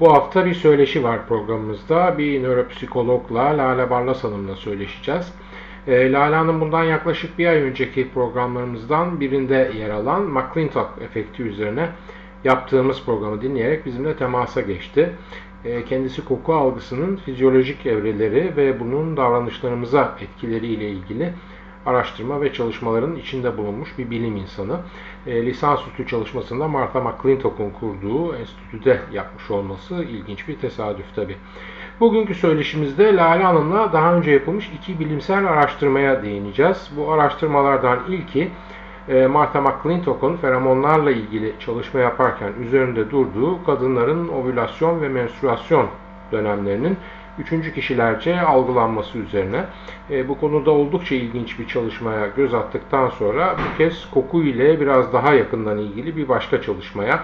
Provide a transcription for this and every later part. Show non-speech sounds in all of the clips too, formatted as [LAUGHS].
Bu hafta bir söyleşi var programımızda. Bir nöropsikologla Lale Barlas Hanım'la söyleşeceğiz. E, Lale Hanım bundan yaklaşık bir ay önceki programlarımızdan birinde yer alan McClintock efekti üzerine yaptığımız programı dinleyerek bizimle temasa geçti. E, kendisi koku algısının fizyolojik evreleri ve bunun davranışlarımıza etkileriyle ilgili araştırma ve çalışmaların içinde bulunmuş bir bilim insanı. E, lisansüstü çalışmasında Martha McClintock'un kurduğu enstitüde yapmış olması ilginç bir tesadüf tabi. Bugünkü söyleşimizde Lale Hanım'la daha önce yapılmış iki bilimsel araştırmaya değineceğiz. Bu araştırmalardan ilki e, Martha McClintock'un feromonlarla ilgili çalışma yaparken üzerinde durduğu kadınların ovülasyon ve menstruasyon dönemlerinin üçüncü kişilerce algılanması üzerine. E, bu konuda oldukça ilginç bir çalışmaya göz attıktan sonra bu kez koku ile biraz daha yakından ilgili bir başka çalışmaya,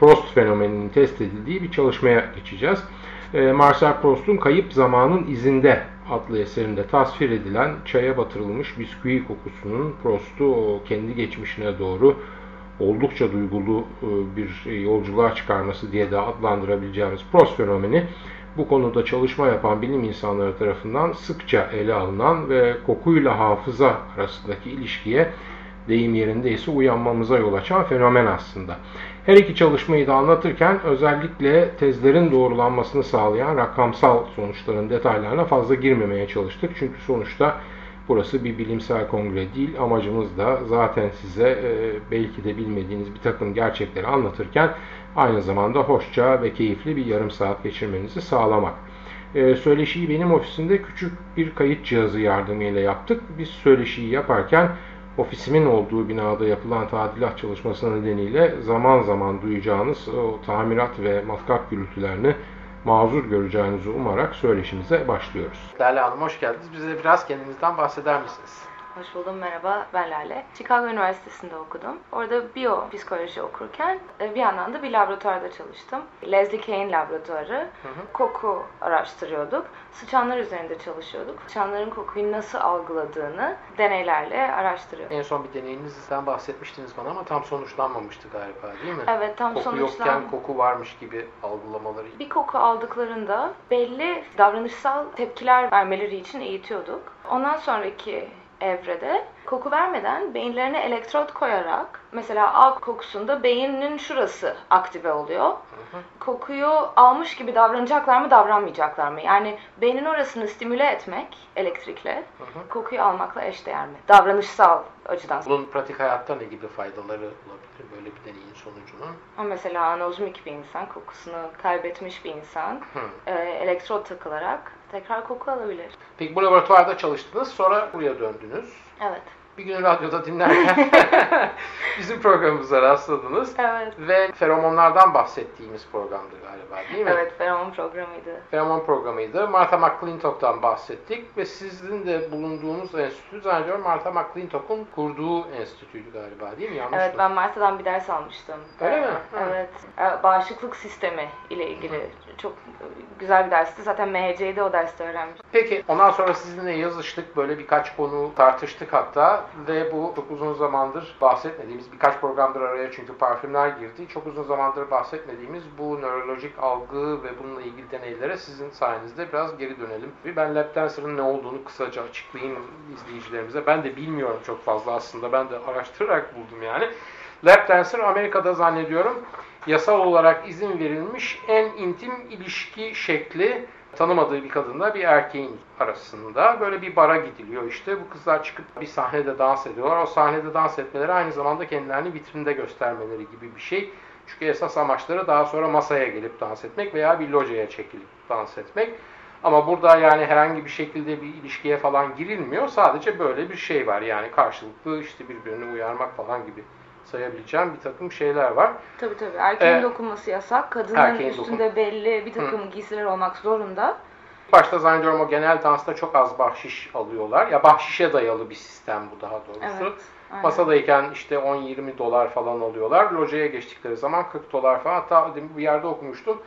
Prost fenomeninin test edildiği bir çalışmaya geçeceğiz. E, Marcel Proust'un Kayıp Zamanın İzinde adlı eserinde tasvir edilen çaya batırılmış bisküvi kokusunun Proust'u o kendi geçmişine doğru oldukça duygulu e, bir yolculuğa çıkarması diye de adlandırabileceğimiz Proust fenomeni bu konuda çalışma yapan bilim insanları tarafından sıkça ele alınan ve kokuyla hafıza arasındaki ilişkiye deyim yerindeyse uyanmamıza yol açan fenomen aslında. Her iki çalışmayı da anlatırken özellikle tezlerin doğrulanmasını sağlayan rakamsal sonuçların detaylarına fazla girmemeye çalıştık. Çünkü sonuçta burası bir bilimsel kongre değil. Amacımız da zaten size e, belki de bilmediğiniz bir takım gerçekleri anlatırken aynı zamanda hoşça ve keyifli bir yarım saat geçirmenizi sağlamak. Ee, söyleşiyi benim ofisimde küçük bir kayıt cihazı yardımıyla yaptık. Biz söyleşiyi yaparken ofisimin olduğu binada yapılan tadilat çalışması nedeniyle zaman zaman duyacağınız o tamirat ve matkap gürültülerini mazur göreceğinizi umarak söyleşimize başlıyoruz. Lale Hanım hoş geldiniz. Bize biraz kendinizden bahseder misiniz? Hoş buldum, merhaba. Ben Lale. Chicago Üniversitesi'nde okudum. Orada biyopsikoloji okurken e, bir yandan da bir laboratuvarda çalıştım. Leslie Kane laboratuvarı. Hı hı. Koku araştırıyorduk. Sıçanlar üzerinde çalışıyorduk. Sıçanların kokuyu nasıl algıladığını deneylerle araştırıyorduk. En son bir deneyinizden bahsetmiştiniz bana ama tam sonuçlanmamıştı galiba değil mi? Evet, tam koku sonuçlan... yokken koku varmış gibi algılamaları. Bir koku aldıklarında belli davranışsal tepkiler vermeleri için eğitiyorduk. Ondan sonraki evrede koku vermeden beyinlerine elektrot koyarak mesela A kokusunda beynin şurası aktive oluyor. Hı hı. Kokuyu almış gibi davranacaklar mı davranmayacaklar mı? Yani beynin orasını stimüle etmek elektrikle hı hı. kokuyu almakla eşdeğer mi? Davranışsal açıdan. Bunun pratik hayatta ne gibi faydaları olabilir böyle bir deneyin sonucunun? Mesela anozmik bir insan, kokusunu kaybetmiş bir insan e, elektrot takılarak tekrar koku alabilir. Peki bu laboratuvarda çalıştınız, sonra buraya döndünüz. Evet bir gün radyoda dinlerken [LAUGHS] bizim programımıza rastladınız. Evet. Ve feromonlardan bahsettiğimiz programdı galiba değil mi? Evet, feromon programıydı. Feromon programıydı. Martha McClintock'tan bahsettik ve sizin de bulunduğunuz enstitü zannediyorum Martha McClintock'un kurduğu enstitüydü galiba değil mi? Yanlış evet, mı? ben Martha'dan bir ders almıştım. Öyle mi? Evet. Hı. Bağışıklık sistemi ile ilgili Hı. çok güzel bir dersti. Zaten MHC'de o derste öğrenmiştim. Peki, ondan sonra sizinle yazıştık. Böyle birkaç konu tartıştık hatta ve bu çok uzun zamandır bahsetmediğimiz birkaç programdır araya çünkü parfümler girdi. Çok uzun zamandır bahsetmediğimiz bu nörolojik algı ve bununla ilgili deneylere sizin sayenizde biraz geri dönelim. Ben lap ne olduğunu kısaca açıklayayım izleyicilerimize. Ben de bilmiyorum çok fazla aslında. Ben de araştırarak buldum yani. Lap Amerika'da zannediyorum yasal olarak izin verilmiş en intim ilişki şekli tanımadığı bir kadınla bir erkeğin arasında böyle bir bara gidiliyor işte. Bu kızlar çıkıp bir sahnede dans ediyorlar. O sahnede dans etmeleri aynı zamanda kendilerini vitrinde göstermeleri gibi bir şey. Çünkü esas amaçları daha sonra masaya gelip dans etmek veya bir locaya çekilip dans etmek. Ama burada yani herhangi bir şekilde bir ilişkiye falan girilmiyor. Sadece böyle bir şey var. Yani karşılıklı işte birbirini uyarmak falan gibi sayabileceğim bir takım şeyler var. Tabii tabii. Erkeğin ee, dokunması yasak. Kadının üstünde dokun... belli bir takım Hı. giysiler olmak zorunda. Başta zannediyorum o genel dansta çok az bahşiş alıyorlar. Ya bahşişe dayalı bir sistem bu daha doğrusu. Evet. aynen. Masadayken işte 10-20 dolar falan alıyorlar. Locaya geçtikleri zaman 40 dolar falan. Hatta bir yerde okumuştum.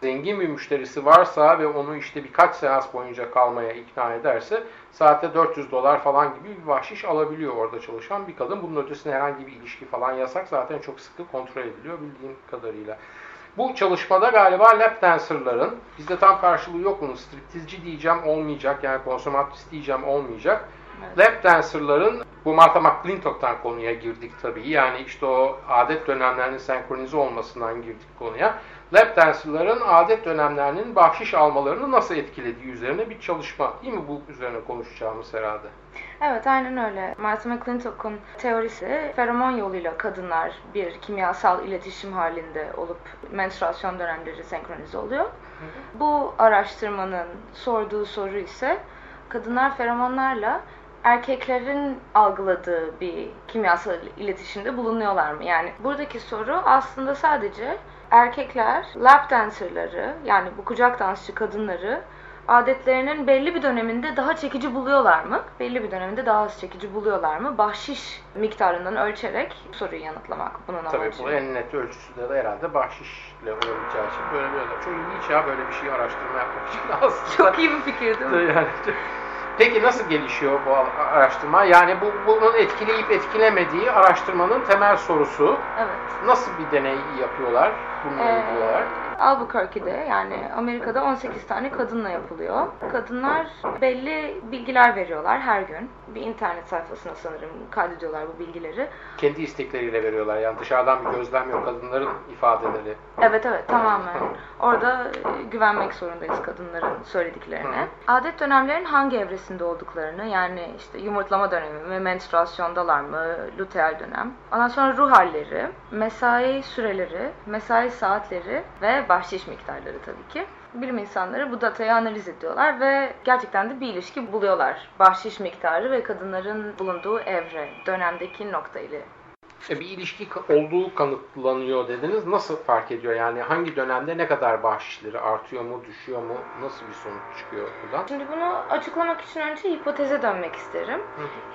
Zengin bir müşterisi varsa ve onu işte birkaç seans boyunca kalmaya ikna ederse saatte 400 dolar falan gibi bir bahşiş alabiliyor orada çalışan bir kadın. Bunun ötesinde herhangi bir ilişki falan yasak. Zaten çok sıkı kontrol ediliyor bildiğim kadarıyla. Bu çalışmada galiba lap dancerların, bizde tam karşılığı yok bunun, striptizci diyeceğim olmayacak, yani konsomatrist diyeceğim olmayacak. Evet. Lap dancerların, bu Martha McClintock'tan konuya girdik tabii. Yani işte o adet dönemlerinin senkronize olmasından girdik konuya. Lap dancerların adet dönemlerinin bahşiş almalarını nasıl etkilediği üzerine bir çalışma. Değil mi bu üzerine konuşacağımız herhalde? Evet aynen öyle. Martha McClintock'un teorisi feromon yoluyla kadınlar bir kimyasal iletişim halinde olup menstruasyon dönemleri senkronize oluyor. Bu araştırmanın sorduğu soru ise kadınlar feromonlarla erkeklerin algıladığı bir kimyasal iletişimde bulunuyorlar mı? Yani buradaki soru aslında sadece erkekler lap dancerları yani bu kucak dansçı kadınları adetlerinin belli bir döneminde daha çekici buluyorlar mı? Belli bir döneminde daha az çekici buluyorlar mı? Bahşiş miktarından ölçerek soruyu yanıtlamak bunun Tabii amacı. bu en net ölçüsü de herhalde bahşişle olabileceği için böyle böyle. Çok ilginç ya böyle bir şey araştırma yapmak için [LAUGHS] aslında. Çok iyi bir fikir değil mi? [LAUGHS] Yani, peki nasıl gelişiyor bu araştırma? Yani bu bunun etkileyip etkilemediği araştırmanın temel sorusu. Evet. Nasıl bir deney yapıyorlar bununla Ee, ilgili olarak? Albuquerque'de yani Amerika'da 18 tane kadınla yapılıyor. Kadınlar belli bilgiler veriyorlar her gün. Bir internet sayfasına sanırım kaydediyorlar bu bilgileri. Kendi istekleriyle veriyorlar. Yani dışarıdan bir gözlem yok. Kadınların ifadeleri. Evet evet tamamen. [LAUGHS] Orada e, güvenmek zorundayız kadınların söylediklerine. Adet dönemlerin hangi evresinde olduklarını yani işte yumurtlama dönemi ve menstruasyondalar mı, luteal dönem. Ondan sonra ruh halleri, mesai süreleri, mesai saatleri ve bahşiş miktarları tabii ki. Bilim insanları bu datayı analiz ediyorlar ve gerçekten de bir ilişki buluyorlar. Bahşiş miktarı ve kadınların bulunduğu evre, dönemdeki nokta ile E, bir ilişki olduğu kanıtlanıyor dediniz. Nasıl fark ediyor? Yani hangi dönemde ne kadar bahşişleri artıyor mu, düşüyor mu? Nasıl bir sonuç çıkıyor buradan? Şimdi bunu açıklamak için önce hipoteze dönmek isterim.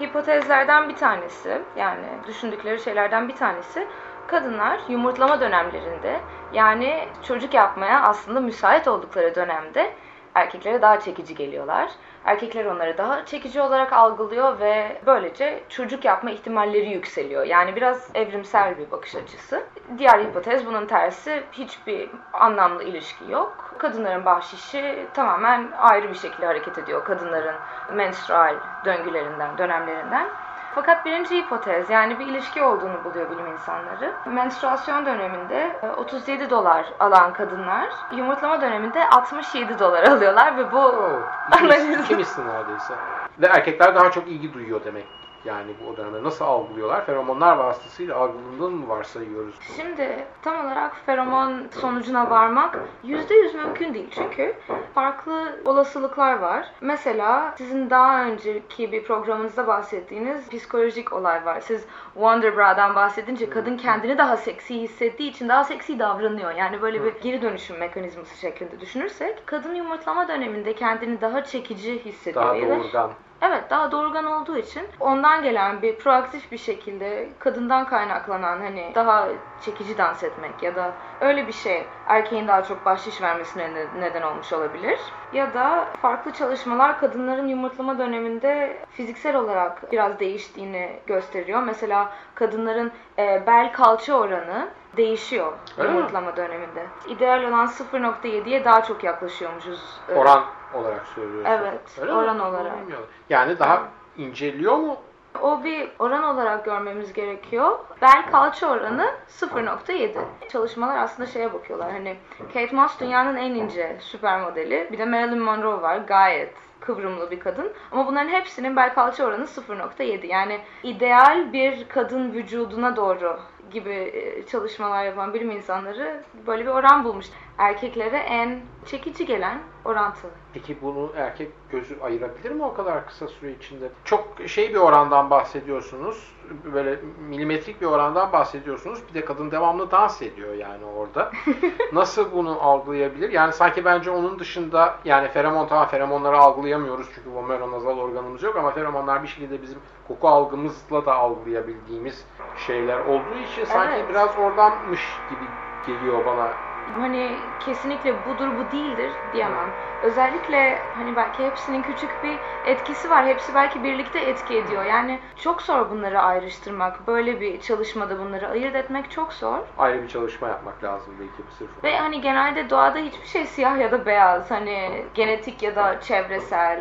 Hipotezlerden bir tanesi, yani düşündükleri şeylerden bir tanesi, kadınlar yumurtlama dönemlerinde, yani çocuk yapmaya aslında müsait oldukları dönemde erkeklere daha çekici geliyorlar. Erkekler onları daha çekici olarak algılıyor ve böylece çocuk yapma ihtimalleri yükseliyor. Yani biraz evrimsel bir bakış açısı. Diğer hipotez bunun tersi. Hiçbir anlamlı ilişki yok. Kadınların bahşişi tamamen ayrı bir şekilde hareket ediyor. Kadınların menstrual döngülerinden, dönemlerinden. Fakat birinci hipotez yani bir ilişki olduğunu buluyor bilim insanları. Menstruasyon döneminde e, 37 dolar alan kadınlar yumurtlama döneminde 67 dolar alıyorlar ve bu [LAUGHS] ikimiz, Analiz. ikimizsin neredeyse. Ve erkekler daha çok ilgi duyuyor demek. Yani bu o dönemde nasıl algılıyorlar? Feromonlar vasıtasıyla algılandığını mı varsayıyoruz? Şimdi tam olarak feromon sonucuna varmak %100 mümkün değil. Çünkü farklı olasılıklar var. Mesela sizin daha önceki bir programınızda bahsettiğiniz psikolojik olay var. Siz Wonder Bra'dan bahsedince kadın kendini daha seksi hissettiği için daha seksi davranıyor. Yani böyle bir geri dönüşüm mekanizması şeklinde düşünürsek kadın yumurtlama döneminde kendini daha çekici hissediyor. Daha doğurgan. Evet daha doğurgan olduğu için ondan gelen bir proaktif bir şekilde kadından kaynaklanan hani daha çekici dans etmek ya da öyle bir şey erkeğin daha çok bahşiş vermesine ne- neden olmuş olabilir. Ya da farklı çalışmalar kadınların yumurtlama döneminde fiziksel olarak biraz değiştiğini gösteriyor. Mesela kadınların e, bel kalça oranı değişiyor Öyle mi? yumurtlama döneminde. İdeal olan 0.7'ye daha çok yaklaşıyormuşuz. e, Oran olarak söylüyorsun. Evet, Öyle mi? oran olarak. Bilmiyorum. Yani daha inceliyor mu? O bir oran olarak görmemiz gerekiyor. Bel kalça oranı 0.7. Çalışmalar aslında şeye bakıyorlar. Hani Kate Moss dünyanın en ince süper modeli. Bir de Marilyn Monroe var. Gayet kıvrımlı bir kadın. Ama bunların hepsinin bel kalça oranı 0.7. Yani ideal bir kadın vücuduna doğru gibi e, çalışmalar yapan bilim insanları böyle bir oran bulmuş. Erkeklere en çekici gelen orantılı. Peki bunu erkek gözü ayırabilir mi o kadar kısa süre içinde? Çok şey bir orandan bahsediyorsunuz. Böyle milimetrik bir orandan bahsediyorsunuz. Bir de kadın devamlı dans ediyor yani orada. [LAUGHS] Nasıl bunu algılayabilir? Yani sanki bence onun dışında yani feromon tamam feromonları algılayamıyoruz çünkü vomeronazal organımız yok ama feromonlar bir şekilde bizim koku algımızla da algılayabildiğimiz şeyler olduğu için sanki Evet. biraz oradanmış gibi geliyor bana. Hani kesinlikle budur bu değildir diyemem. Özellikle hani belki hepsinin küçük bir etkisi var. Hepsi belki birlikte etki ediyor. Yani çok zor bunları ayrıştırmak. Böyle bir çalışmada bunları ayırt etmek çok zor. Ayrı bir çalışma yapmak lazım belki bu sırf. Ve hani genelde doğada hiçbir şey siyah ya da beyaz. Hani genetik ya da çevresel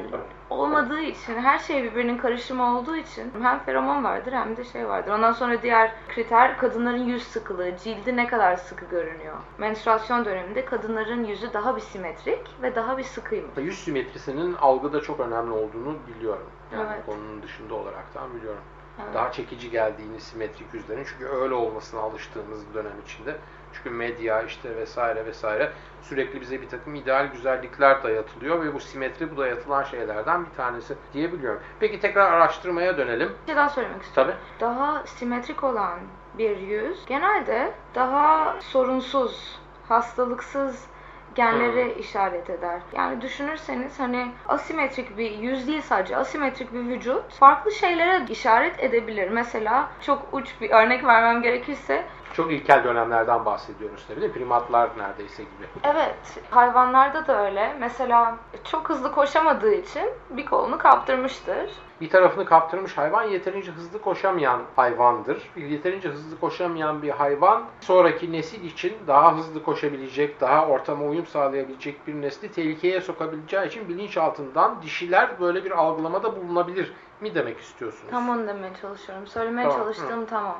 olmadığı için her şey birbirinin karışımı olduğu için hem feromon vardır hem de şey vardır. Ondan sonra diğer kriter kadınların yüz sıkılığı, cildi ne kadar sıkı görünüyor. Menstruasyon döneminde kadınların yüzü daha bir simetrik ve daha bir sıkıymış. Yüz simetrisinin algıda çok önemli olduğunu biliyorum. Yani Evet. konunun dışında olaraktan biliyorum. Evet. Daha çekici geldiğini simetrik yüzlerin çünkü öyle olmasına alıştığımız dönem içinde. Çünkü medya işte vesaire vesaire sürekli bize bir takım ideal güzellikler dayatılıyor ve bu simetri bu dayatılan şeylerden bir tanesi diyebiliyorum. Peki tekrar araştırmaya dönelim. Bir şey daha söylemek istiyorum. Tabii. Daha simetrik olan bir yüz genelde daha sorunsuz, hastalıksız genleri işaret eder. Yani düşünürseniz hani asimetrik bir yüz değil sadece asimetrik bir vücut farklı şeylere işaret edebilir. Mesela çok uç bir örnek vermem gerekirse Çok ilkel dönemlerden bahsediyoruz tabii mi? Primatlar neredeyse gibi. Evet, hayvanlarda da öyle. Mesela çok hızlı koşamadığı için bir kolunu kaptırmıştır. Bir tarafını kaptırmış hayvan yeterince hızlı koşamayan hayvandır. Yeterince hızlı koşamayan bir hayvan sonraki nesil için daha hızlı koşabilecek, daha ortama uyum sağlayabilecek bir nesli tehlikeye sokabileceği için bilinçaltından dişiler böyle bir algılamada bulunabilir mi demek istiyorsunuz? Tam onu demeye çalışıyorum. Söylemeye Tamam, çalıştığım tamam.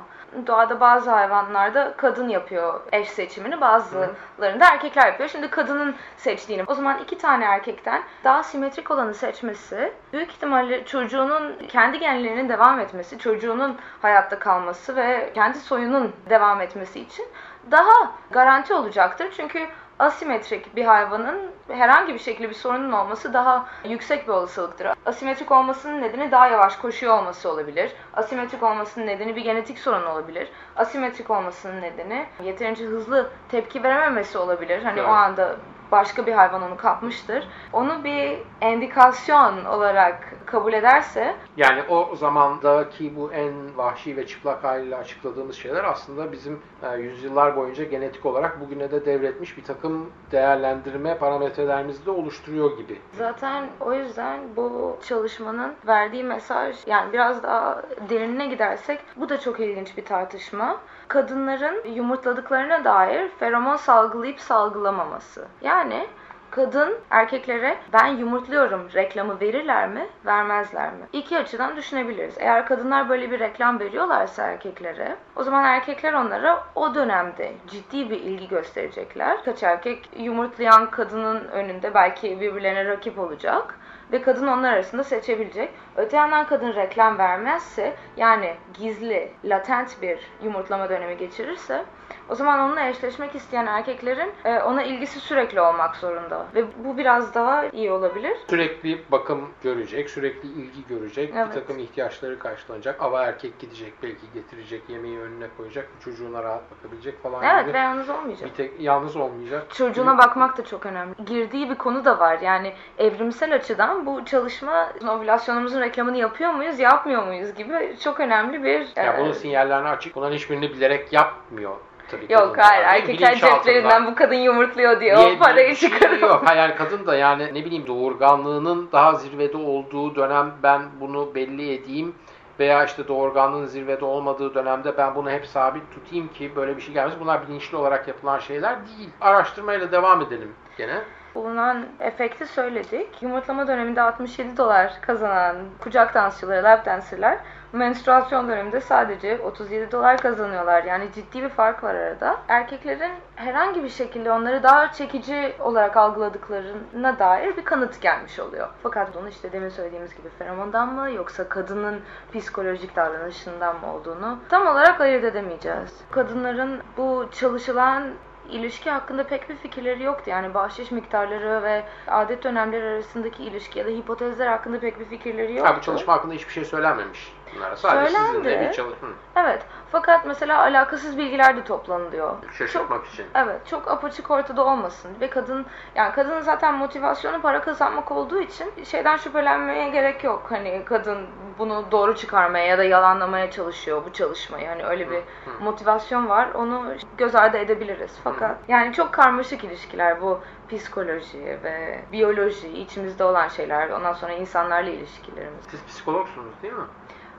Doğada bazı hayvanlarda kadın yapıyor eş seçimini, bazılarında erkekler yapıyor. Şimdi kadının seçtiğini, o zaman iki tane erkekten daha simetrik olanı seçmesi, büyük ihtimalle çocuğunun kendi genlerinin devam etmesi, çocuğunun hayatta kalması ve kendi soyunun devam etmesi için daha garanti olacaktır. Çünkü asimetrik bir hayvanın herhangi bir şekilde bir sorunun olması daha yüksek bir olasılıktır. Asimetrik olmasının nedeni daha yavaş koşuyor olması olabilir. Asimetrik olmasının nedeni bir genetik sorun olabilir. Asimetrik olmasının nedeni yeterince hızlı tepki verememesi olabilir. Hani Evet. o anda başka bir hayvan onu kapmıştır. Onu bir endikasyon olarak kabul ederse Yani o zamandaki bu en vahşi ve çıplak haliyle açıkladığımız şeyler aslında bizim e, yüzyıllar boyunca genetik olarak bugüne de devretmiş bir takım değerlendirme parametrelerimizi de oluşturuyor gibi. Zaten o yüzden bu çalışmanın verdiği mesaj yani biraz daha derinine gidersek bu da çok ilginç bir tartışma. Kadınların yumurtladıklarına dair feromon salgılayıp salgılamaması. Yani kadın erkeklere ben yumurtluyorum reklamı verirler mi, vermezler mi? İki açıdan düşünebiliriz. Eğer kadınlar böyle bir reklam veriyorlarsa erkeklere, o zaman erkekler onlara o dönemde ciddi bir ilgi gösterecekler. Kaç erkek yumurtlayan kadının önünde belki birbirlerine rakip olacak ve kadın onlar arasında seçebilecek. Öte yandan kadın reklam vermezse yani gizli, latent bir yumurtlama dönemi geçirirse o zaman onunla eşleşmek isteyen erkeklerin e, ona ilgisi sürekli olmak zorunda. Ve bu biraz daha iyi olabilir. Sürekli bakım görecek, sürekli ilgi görecek, Evet. bir takım ihtiyaçları karşılanacak. Ava erkek gidecek belki getirecek, yemeği önüne koyacak, çocuğuna rahat bakabilecek falan Evet gibi. ve yalnız olmayacak. Bir tek yalnız olmayacak. Çocuğuna bakmak da çok önemli. Girdiği bir konu da var. Yani evrimsel açıdan bu çalışma ovülasyonumuzun reklamını yapıyor muyuz, yapmıyor muyuz gibi çok önemli bir... Yani e, bunun sinyallerini açık. Bunların hiçbirini bilerek yapmıyor. Tabii Yok hayır mi? erkekler ceplerinden bu kadın yumurtluyor diye o parayı çıkarıyor. Yok hayır kadın da yani ne bileyim doğurganlığının daha zirvede olduğu dönem ben bunu belli edeyim veya işte doğurganlığın zirvede olmadığı dönemde ben bunu hep sabit tutayım ki böyle bir şey gelmesin. Bunlar bilinçli olarak yapılan şeyler değil. Araştırmayla devam edelim gene. Bulunan efekti söyledik. Yumurtlama döneminde 67 dolar kazanan kucak dansçıları, lap dancerlar menstruasyon döneminde sadece 37 dolar kazanıyorlar. Yani ciddi bir fark var arada. Erkeklerin herhangi bir şekilde onları daha çekici olarak algıladıklarına dair bir kanıt gelmiş oluyor. Fakat bunu işte demin söylediğimiz gibi feromondan mı yoksa kadının psikolojik davranışından mı olduğunu tam olarak ayırt edemeyeceğiz. Kadınların bu çalışılan ilişki hakkında pek bir fikirleri yoktu. Yani bahşiş miktarları ve adet dönemleri arasındaki ilişki ya da hipotezler hakkında pek bir fikirleri yoktu. Ha, bu çalışma hakkında hiçbir şey söylenmemiş Sadece Söylendi. sizinle bir çalışma. Evet. Fakat mesela alakasız bilgiler de toplanılıyor. Şaşırtmak Çok- için. Evet, çok apaçık ortada olmasın ve kadın yani kadının zaten motivasyonu para kazanmak olduğu için şeyden şüphelenmeye gerek yok. Hani kadın bunu doğru çıkarmaya ya da yalanlamaya çalışıyor bu çalışmayı. Hani öyle bir motivasyon var. Onu göz ardı edebiliriz. Fakat yani çok karmaşık ilişkiler bu psikoloji ve biyoloji içimizde olan şeyler. Ondan sonra insanlarla ilişkilerimiz. Siz psikologsunuz değil mi?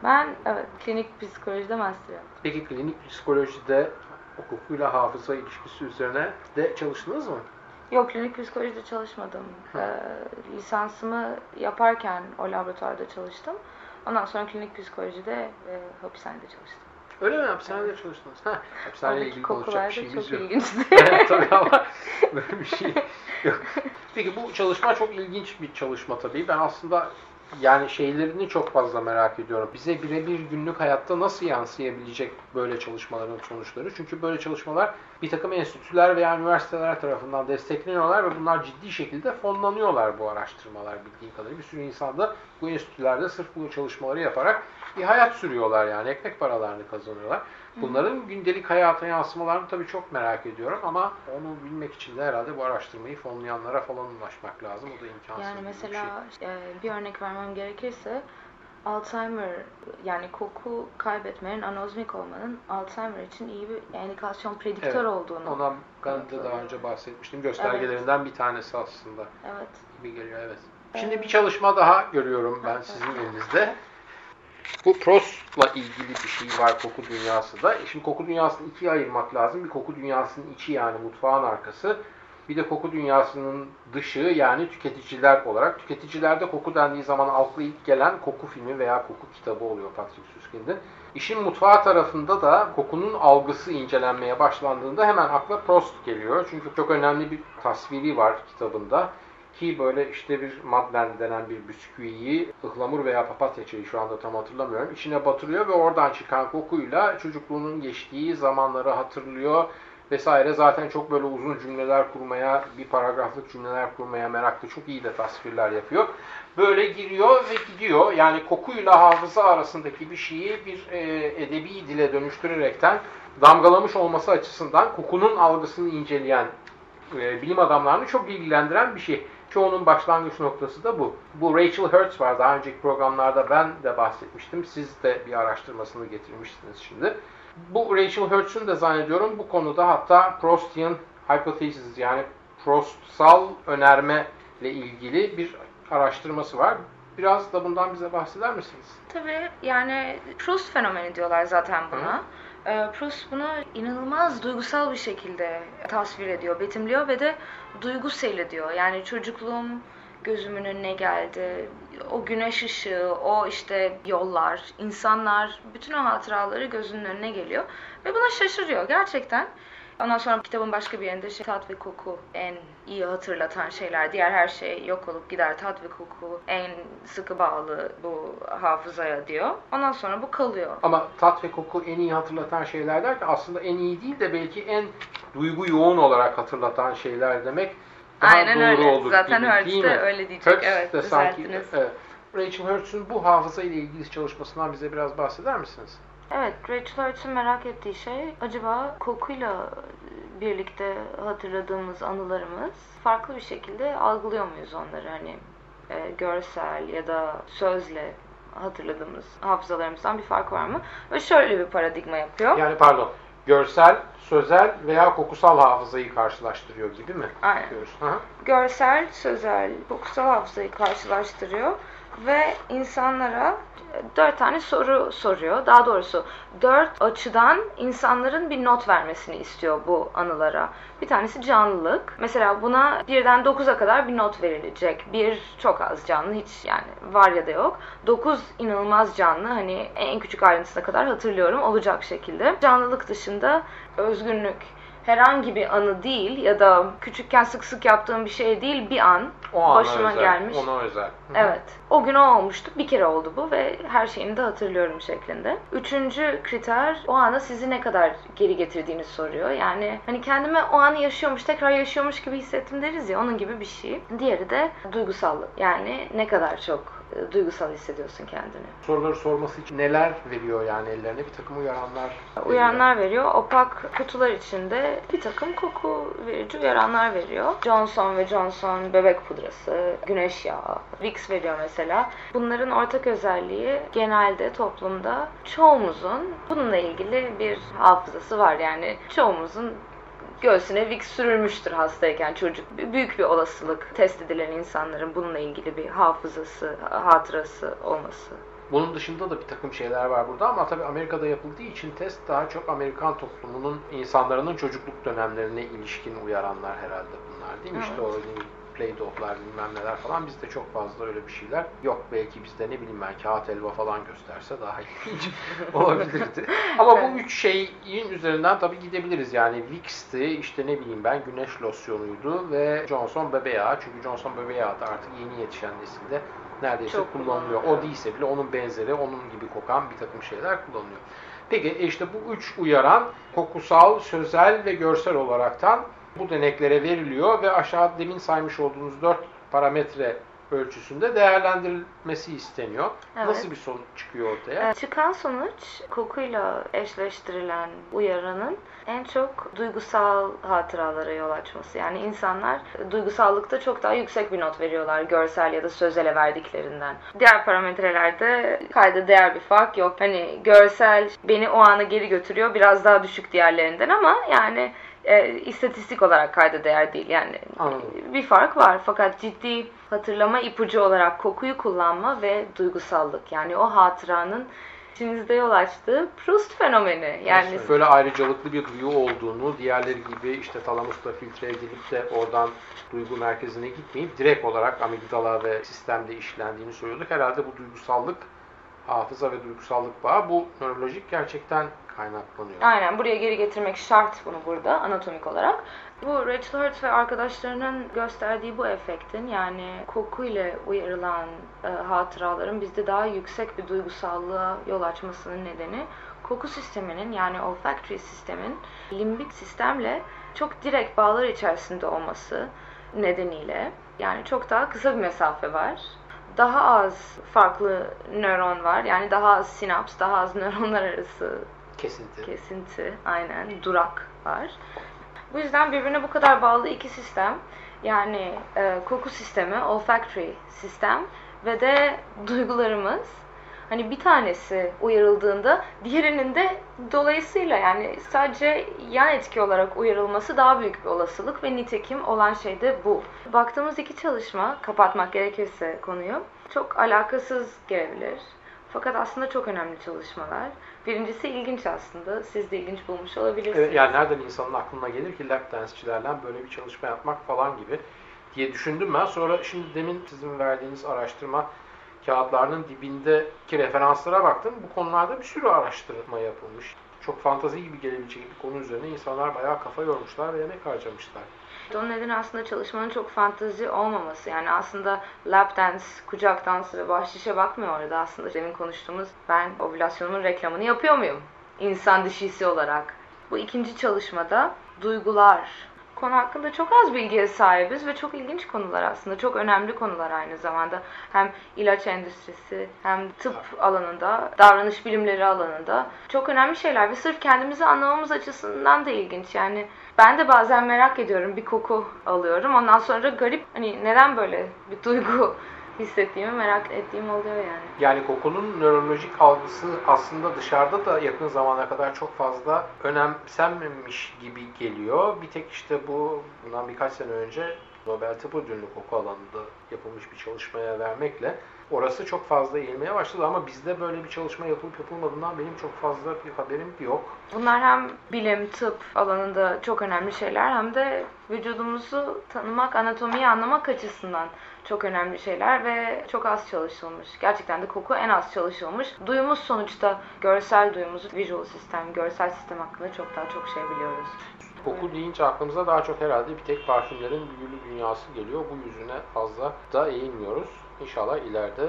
Ben evet klinik psikolojide master yaptım. Peki klinik psikolojide hukukuyla hafıza ilişkisi üzerine de çalıştınız mı? Yok klinik psikolojide çalışmadım. Ee, lisansımı yaparken o laboratuvarda çalıştım. Ondan sonra klinik psikolojide e, hapishanede çalıştım. Öyle mi? Hapishanede çalıştınız. Ha, hapishaneyle Oradaki ilgili konuşacak bir şeyimiz çok yok. ilginçti. [LAUGHS] evet tabii ama böyle bir şey yok. Peki bu çalışma çok ilginç bir çalışma tabii. Ben aslında yani şeylerini çok fazla merak ediyorum. Bize birebir günlük hayatta nasıl yansıyabilecek böyle çalışmaların sonuçları? Çünkü böyle çalışmalar bir takım enstitüler veya üniversiteler tarafından destekleniyorlar ve bunlar ciddi şekilde fonlanıyorlar bu araştırmalar bildiğim kadarıyla. Bir sürü insan da bu enstitülerde sırf bu çalışmaları yaparak bir hayat sürüyorlar yani ekmek paralarını kazanıyorlar. Bunların gündelik hayata yansımalarını tabii çok merak ediyorum ama onu bilmek için de herhalde bu araştırmayı fonlayanlara falan ulaşmak lazım. O da imkansız Yani bir mesela şey. e, bir örnek vermem gerekirse Alzheimer yani koku kaybetmenin anozmik olmanın Alzheimer için iyi bir indikasyon prediktör Evet, olduğunu. Ondan ben de daha önce bahsetmiştim. Göstergelerinden bir tanesi aslında Evet. gibi geliyor evet. Şimdi bir çalışma daha görüyorum ben sizin elinizde. Bu Prost'la ilgili bir şey var koku dünyasında. E Şimdi koku dünyasını ikiye ayırmak lazım. Bir koku dünyasının içi yani mutfağın arkası. Bir de koku dünyasının dışı yani tüketiciler olarak. Tüketicilerde koku dendiği zaman akla ilk gelen koku filmi veya koku kitabı oluyor Patrick Süskind'in. İşin mutfağı tarafında da kokunun algısı incelenmeye başlandığında hemen akla Prost geliyor. Çünkü çok önemli bir tasviri var kitabında. Ki böyle işte bir Madeleine denen bir bisküviyi ıhlamur veya papatya çayı şu anda tam hatırlamıyorum. içine batırıyor ve oradan çıkan kokuyla çocukluğunun geçtiği zamanları hatırlıyor vesaire. Zaten çok böyle uzun cümleler kurmaya, bir paragraflık cümleler kurmaya meraklı. Çok iyi de tasvirler yapıyor. Böyle giriyor ve gidiyor. Yani kokuyla hafıza arasındaki bir şeyi bir e, edebi dile dönüştürerekten damgalamış olması açısından kokunun algısını inceleyen e, bilim adamlarını çok ilgilendiren bir şey. Çoğunun başlangıç noktası da bu. Bu Rachel Hertz var. Daha önceki programlarda ben de bahsetmiştim. Siz de bir araştırmasını getirmiştiniz şimdi. Bu Rachel Hertz'ün de zannediyorum bu konuda hatta Prostian Hypothesis yani prostsal önerme ile ilgili bir araştırması var. Biraz da bundan bize bahseder misiniz? Tabii yani Proust fenomeni diyorlar zaten buna. Ee, Proust bunu inanılmaz duygusal bir şekilde tasvir ediyor, betimliyor ve de duygu seyrediyor. Yani çocukluğum gözümün önüne geldi. O güneş ışığı, o işte yollar, insanlar, bütün o hatıraları gözünün önüne geliyor. Ve buna şaşırıyor gerçekten. Ondan sonra kitabın başka bir yerinde şey, tat ve koku en iyi hatırlatan şeyler. Diğer her şey yok olup gider. Tat ve koku en sıkı bağlı bu hafızaya diyor. Ondan sonra bu kalıyor. Ama tat ve koku en iyi hatırlatan şeyler derken aslında en iyi değil de belki en duygu yoğun olarak hatırlatan şeyler demek daha Aynen doğru öyle. olur Zaten gibi, Hertz değil de mi? öyle diyecek. Hertz Evet, de sanki, evet. Rachel Hertz'ün bu hafıza ile ilgili çalışmasından bize biraz bahseder misiniz? Evet, Rachel Hertz'ın merak ettiği şey acaba kokuyla birlikte hatırladığımız anılarımız farklı bir şekilde algılıyor muyuz onları hani e, görsel ya da sözle hatırladığımız hafızalarımızdan bir fark var mı? Ve şöyle bir paradigma yapıyor. Yani pardon, görsel, sözel veya kokusal hafızayı karşılaştırıyor gibi mi? Aynen. Diyoruz. Görsel, sözel, kokusal hafızayı karşılaştırıyor ve insanlara dört tane soru soruyor. Daha doğrusu dört açıdan insanların bir not vermesini istiyor bu anılara. Bir tanesi canlılık. Mesela buna birden dokuza kadar bir not verilecek. Bir çok az canlı hiç yani var ya da yok. Dokuz inanılmaz canlı hani en küçük ayrıntısına kadar hatırlıyorum olacak şekilde. Canlılık dışında özgünlük, herhangi bir anı değil ya da küçükken sık sık yaptığım bir şey değil bir an O başıma özel, gelmiş. Ona özel. Hı hı. Evet. O gün o olmuştu. Bir kere oldu bu ve her şeyini de hatırlıyorum şeklinde. Üçüncü kriter o ana sizi ne kadar geri getirdiğini soruyor. Yani hani kendime o anı yaşıyormuş, tekrar yaşıyormuş gibi hissettim deriz ya onun gibi bir şey. Diğeri de duygusallık. Yani ne kadar çok e, duygusal hissediyorsun kendini. Soruları sorması için neler veriyor yani ellerine? Bir takım uyaranlar veriyor. Uyaranlar veriyor. Opak kutular içinde bir takım koku verici uyaranlar veriyor. Johnson ve Johnson bebek pudrası, güneş yağı, Vicks veriyor mesela. Bunların ortak özelliği genelde toplumda çoğumuzun bununla ilgili bir hafızası var. Yani çoğumuzun göğsüne Vicks sürülmüştür hastayken çocuk. Büyük bir olasılık test edilen insanların bununla ilgili bir hafızası, hatırası olması. Bunun dışında da bir takım şeyler var burada ama tabii Amerika'da yapıldığı için test daha çok Amerikan toplumunun insanların çocukluk dönemlerine ilişkin uyaranlar herhalde bunlar değil mi? İşte o Play-Doh'lar bilmem neler falan bizde çok fazla öyle bir şeyler yok. Belki bizde ne bileyim ben kağıt elba falan gösterse daha ilginç [LAUGHS] olabilirdi. [LAUGHS] Ama bu üç şeyin üzerinden tabii gidebiliriz. Yani Vicks'ti, işte ne bileyim ben güneş losyonuydu ve Johnson bebe yağı. Çünkü Johnson bebe yağı da artık yeni yetişen nesilde neredeyse Çok kullanılıyor. O değilse bile onun benzeri, onun gibi kokan bir takım şeyler kullanılıyor. Peki işte bu üç uyaran kokusal, sözel ve görsel olaraktan bu deneklere veriliyor ve aşağı demin saymış olduğunuz dört parametre ölçüsünde değerlendirilmesi isteniyor. Evet. Nasıl bir sonuç çıkıyor ortaya? Ee, Çıkan sonuç kokuyla eşleştirilen uyaranın en çok duygusal hatıralara yol açması. Yani insanlar duygusallıkta çok daha yüksek bir not veriyorlar görsel ya da sözele verdiklerinden. Diğer parametrelerde kayda değer bir fark yok. Hani görsel beni o ana geri götürüyor biraz daha düşük diğerlerinden ama yani e, istatistik olarak kayda değer değil. Yani Anladım. bir fark var fakat ciddi hatırlama ipucu olarak kokuyu kullanma ve duygusallık yani o hatıranın içinizde yol açtığı Proust fenomeni. Yani böyle ayrıcalıklı bir duyu olduğunu, diğerleri gibi işte talamusla filtre edilip de oradan duygu merkezine gitmeyip direkt olarak amigdala ve sistemde işlendiğini söylüyorduk. Herhalde bu duygusallık, hafıza ve duygusallık bağı bu nörolojik gerçekten kaynaklanıyor. Aynen buraya geri getirmek şart bunu burada anatomik olarak. Bu Rachel Hurt ve arkadaşlarının gösterdiği bu efektin yani koku ile uyarılan e, hatıraların bizde daha yüksek bir duygusallığa yol açmasının nedeni koku sisteminin yani olfactory sistemin limbik sistemle çok direkt bağlar içerisinde olması nedeniyle yani çok daha kısa bir mesafe var. Daha az farklı nöron var. Yani daha az sinaps, daha az [LAUGHS] nöronlar arası Kesinti. Kesinti, aynen. Durak var. Bu yüzden birbirine bu kadar bağlı iki sistem, yani e, koku sistemi, olfactory sistem ve de duygularımız. Hani bir tanesi uyarıldığında diğerinin de dolayısıyla yani sadece yan etki olarak uyarılması daha büyük bir olasılık ve nitekim olan şey de bu. Baktığımız iki çalışma, kapatmak gerekirse konuyu, çok alakasız gelebilir. Fakat aslında çok önemli çalışmalar. Birincisi ilginç aslında. Siz de ilginç bulmuş olabilirsiniz. Evet, yani nereden insanın aklına gelir ki lap dance'çilerle böyle bir çalışma yapmak falan gibi diye düşündüm ben. Sonra şimdi demin sizin verdiğiniz araştırma kağıtlarının dibindeki referanslara baktım. Bu konularda bir sürü araştırma yapılmış. Çok fantazi gibi gelebilecek bir konu üzerine insanlar bayağı kafa yormuşlar ve emek harcamışlar. Onun nedeni aslında çalışmanın çok fantezi olmaması. Yani aslında lap dance, kucak dansı ve bahşişe bakmıyor orada. Aslında demin konuştuğumuz ben ovülasyonumun reklamını yapıyor muyum? İnsan dişisi olarak. Bu ikinci çalışmada duygular. Konu hakkında çok az bilgiye sahibiz ve çok ilginç konular aslında. Çok önemli konular aynı zamanda. Hem ilaç endüstrisi hem tıp alanında, davranış bilimleri alanında çok önemli şeyler. Ve sırf kendimizi anlamamız açısından da ilginç. Yani ben de bazen merak ediyorum. Bir koku alıyorum. Ondan sonra garip hani neden böyle bir duygu hissettiğimi merak ettiğim oluyor yani. Yani kokunun nörolojik algısı aslında dışarıda da yakın zamana kadar çok fazla önemsenmemiş gibi geliyor. Bir tek işte bu bundan birkaç sene önce Nobel Tıp Ödülünü koku alanında yapılmış bir çalışmaya vermekle orası çok fazla eğilmeye başladı ama bizde böyle bir çalışma yapılıp yapılmadığından benim çok fazla bir haberim yok. Bunlar hem bilim, tıp alanında çok önemli şeyler hem de vücudumuzu tanımak, anatomiyi anlamak açısından çok önemli şeyler ve çok az çalışılmış. Gerçekten de koku en az çalışılmış. Duyumuz sonuçta görsel duyumuz, visual sistem, görsel sistem hakkında çok daha çok şey biliyoruz. Koku deyince aklımıza daha çok herhalde bir tek parfümlerin büyülü dünyası geliyor. Bu yüzüne fazla da eğilmiyoruz. İnşallah ileride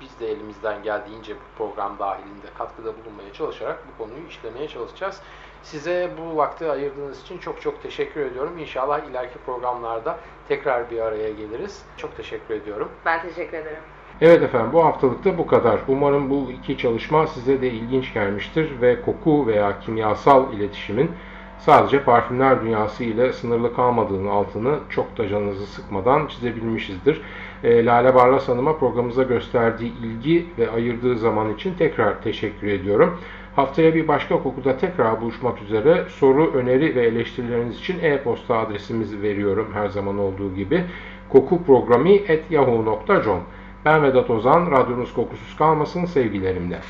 biz de elimizden geldiğince bu program dahilinde katkıda bulunmaya çalışarak bu konuyu işlemeye çalışacağız. Size bu vakti ayırdığınız için çok çok teşekkür ediyorum. İnşallah ileriki programlarda tekrar bir araya geliriz. Çok teşekkür ediyorum. Ben teşekkür ederim. Evet efendim bu haftalıkta bu kadar. Umarım bu iki çalışma size de ilginç gelmiştir ve koku veya kimyasal iletişimin sadece parfümler dünyası ile sınırlı kalmadığının altını çok da canınızı sıkmadan çizebilmişizdir. E, Lale Barlas Hanım'a programımıza gösterdiği ilgi ve ayırdığı zaman için tekrar teşekkür ediyorum. Haftaya bir başka kokuda tekrar buluşmak üzere soru, öneri ve eleştirileriniz için e-posta adresimizi veriyorum her zaman olduğu gibi. kokuprogrami.yahoo.com Ben Vedat Ozan, radyonuz kokusuz kalmasın sevgilerimle.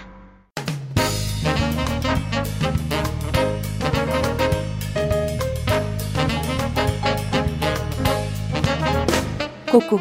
Koku